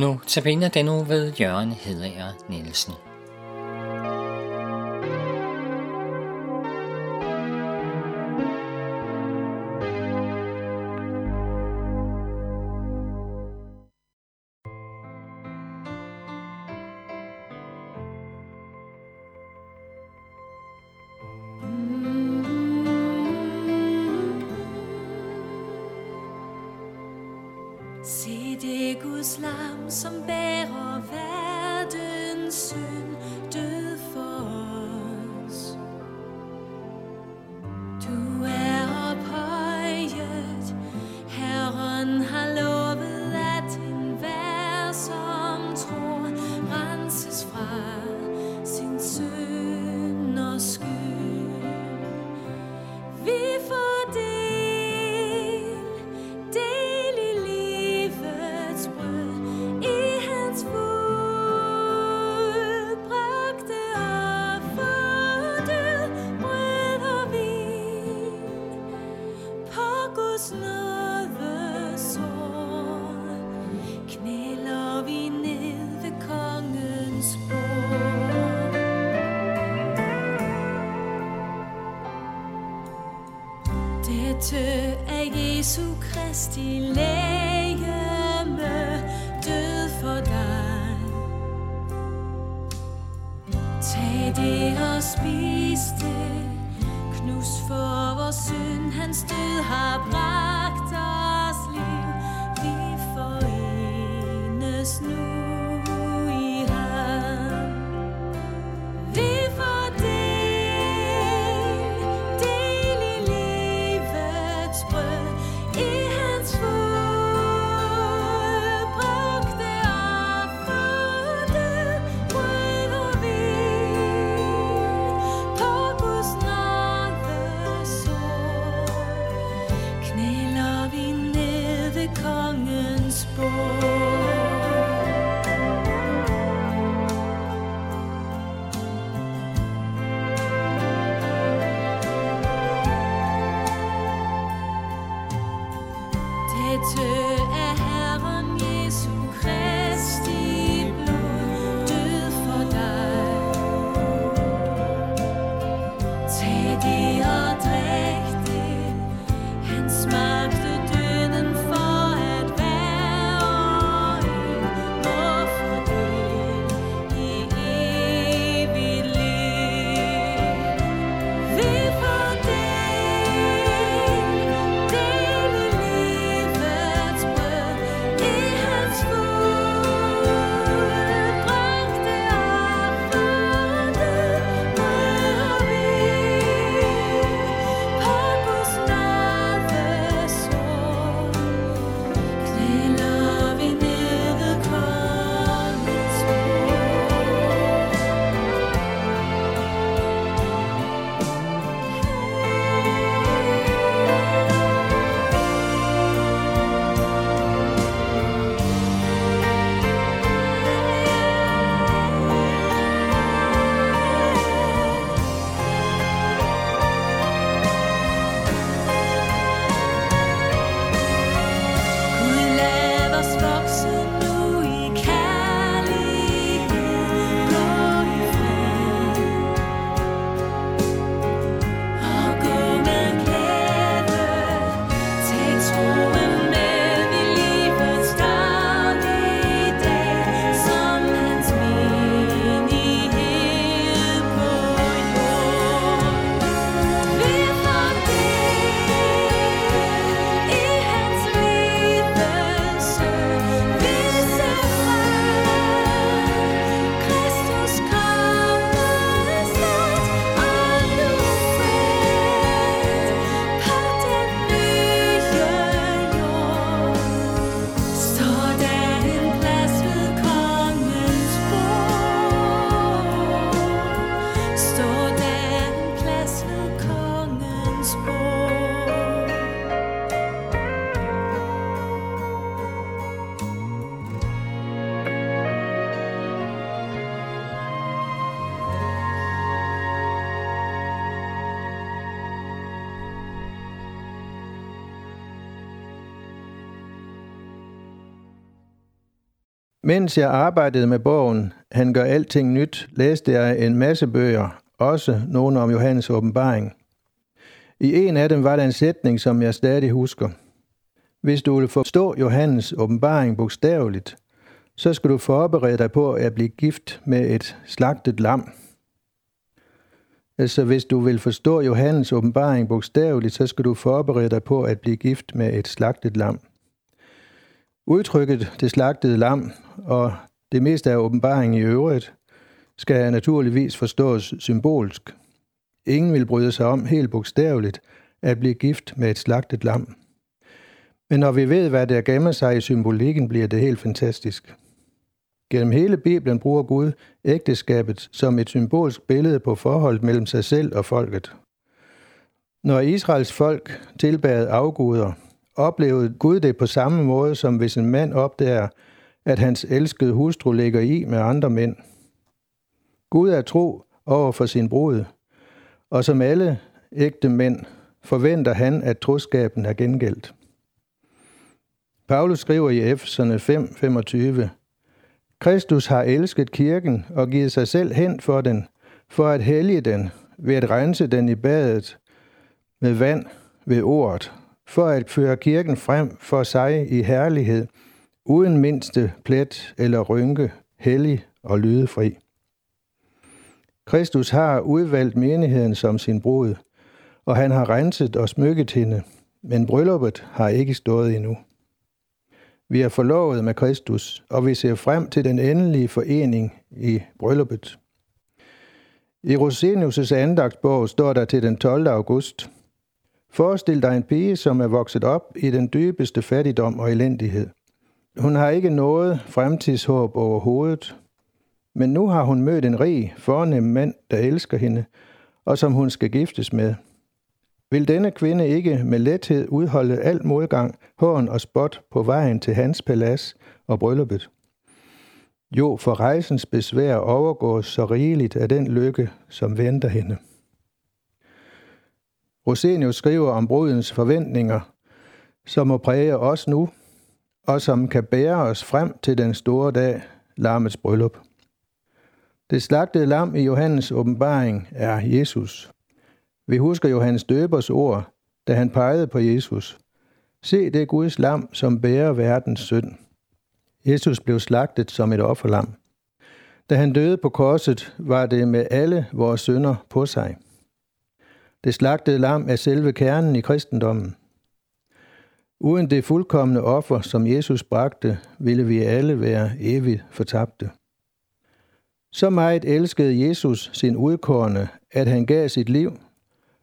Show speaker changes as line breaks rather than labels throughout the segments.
Nu tabiner den nu ved Jørgen Hedager Nielsen.
mødte af Jesu Kristi lægeme død for dig. Tag det og spis det, knus for vores synd, hans død har bragt.
Mens jeg arbejdede med bogen Han gør alting nyt, læste jeg en masse bøger, også nogle om Johannes åbenbaring. I en af dem var der en sætning, som jeg stadig husker. Hvis du vil forstå Johannes åbenbaring bogstaveligt, så skal du forberede dig på at blive gift med et slagtet lam. Altså hvis du vil forstå Johannes åbenbaring bogstaveligt, så skal du forberede dig på at blive gift med et slagtet lam. Udtrykket det slagtede lam og det meste af åbenbaringen i øvrigt skal naturligvis forstås symbolsk. Ingen vil bryde sig om helt bogstaveligt at blive gift med et slagtet lam. Men når vi ved, hvad der gemmer sig i symbolikken, bliver det helt fantastisk. Gennem hele Bibelen bruger Gud ægteskabet som et symbolsk billede på forholdet mellem sig selv og folket. Når Israels folk tilbad afguder, oplevede Gud det på samme måde, som hvis en mand opdager, at hans elskede hustru ligger i med andre mænd. Gud er tro over for sin brud, og som alle ægte mænd forventer han, at troskaben er gengældt. Paulus skriver i Efeserne 5:25, Kristus har elsket kirken og givet sig selv hen for den, for at hellige den, ved at rense den i badet med vand ved ordet, for at føre kirken frem for sig i herlighed, uden mindste plet eller rynke, hellig og lydefri. Kristus har udvalgt menigheden som sin brud, og han har renset og smykket hende, men brylluppet har ikke stået endnu. Vi er forlovet med Kristus, og vi ser frem til den endelige forening i brylluppet. I Rosenius' andagsbog står der til den 12. august. Forestil dig en pige, som er vokset op i den dybeste fattigdom og elendighed. Hun har ikke noget fremtidshåb overhovedet, men nu har hun mødt en rig, fornem mand, der elsker hende, og som hun skal giftes med – vil denne kvinde ikke med lethed udholde al modgang, hån og spot på vejen til hans palads og brylluppet? Jo, for rejsens besvær overgås så rigeligt af den lykke, som venter hende. Rosenius skriver om brudens forventninger, som må præge os nu, og som kan bære os frem til den store dag, lammets bryllup. Det slagtede lam i Johannes åbenbaring er Jesus. Vi husker Johannes Døbers ord, da han pegede på Jesus. Se det Guds lam, som bærer verdens synd. Jesus blev slagtet som et offerlam. Da han døde på korset, var det med alle vores synder på sig. Det slagtede lam er selve kernen i kristendommen. Uden det fuldkommende offer, som Jesus bragte, ville vi alle være evigt fortabte. Så meget elskede Jesus sin udkårne, at han gav sit liv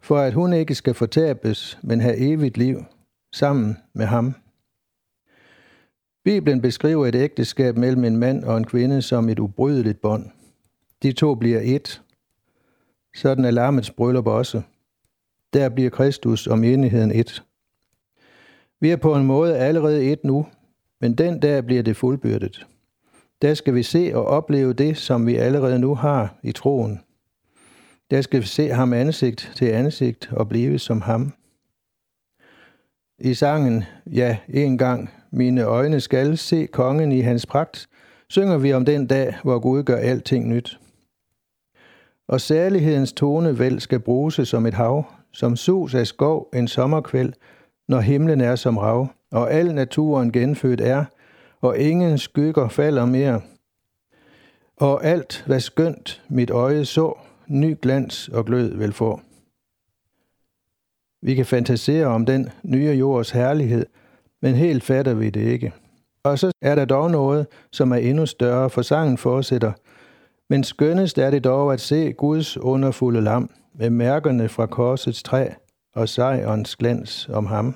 for at hun ikke skal fortabes, men have evigt liv sammen med ham. Bibelen beskriver et ægteskab mellem en mand og en kvinde som et ubrydeligt bånd. De to bliver ét. Sådan er lammets bryllup også. Der bliver Kristus og menigheden et. Vi er på en måde allerede et nu, men den dag bliver det fuldbyrdet. Der skal vi se og opleve det, som vi allerede nu har i troen. Der skal vi se ham ansigt til ansigt og blive som ham. I sangen, ja, en gang, mine øjne skal se kongen i hans pragt, synger vi om den dag, hvor Gud gør alting nyt. Og særlighedens tonevæld skal bruse som et hav, som sus af skov en sommerkvæld, når himlen er som rav, og al naturen genfødt er, og ingen skygger falder mere. Og alt, hvad skønt mit øje så, ny glans og glød vil få. Vi kan fantasere om den nye jords herlighed, men helt fatter vi det ikke. Og så er der dog noget, som er endnu større, for sangen fortsætter. Men skønnest er det dog at se Guds underfulde lam med mærkerne fra korsets træ og sejrens glans om ham.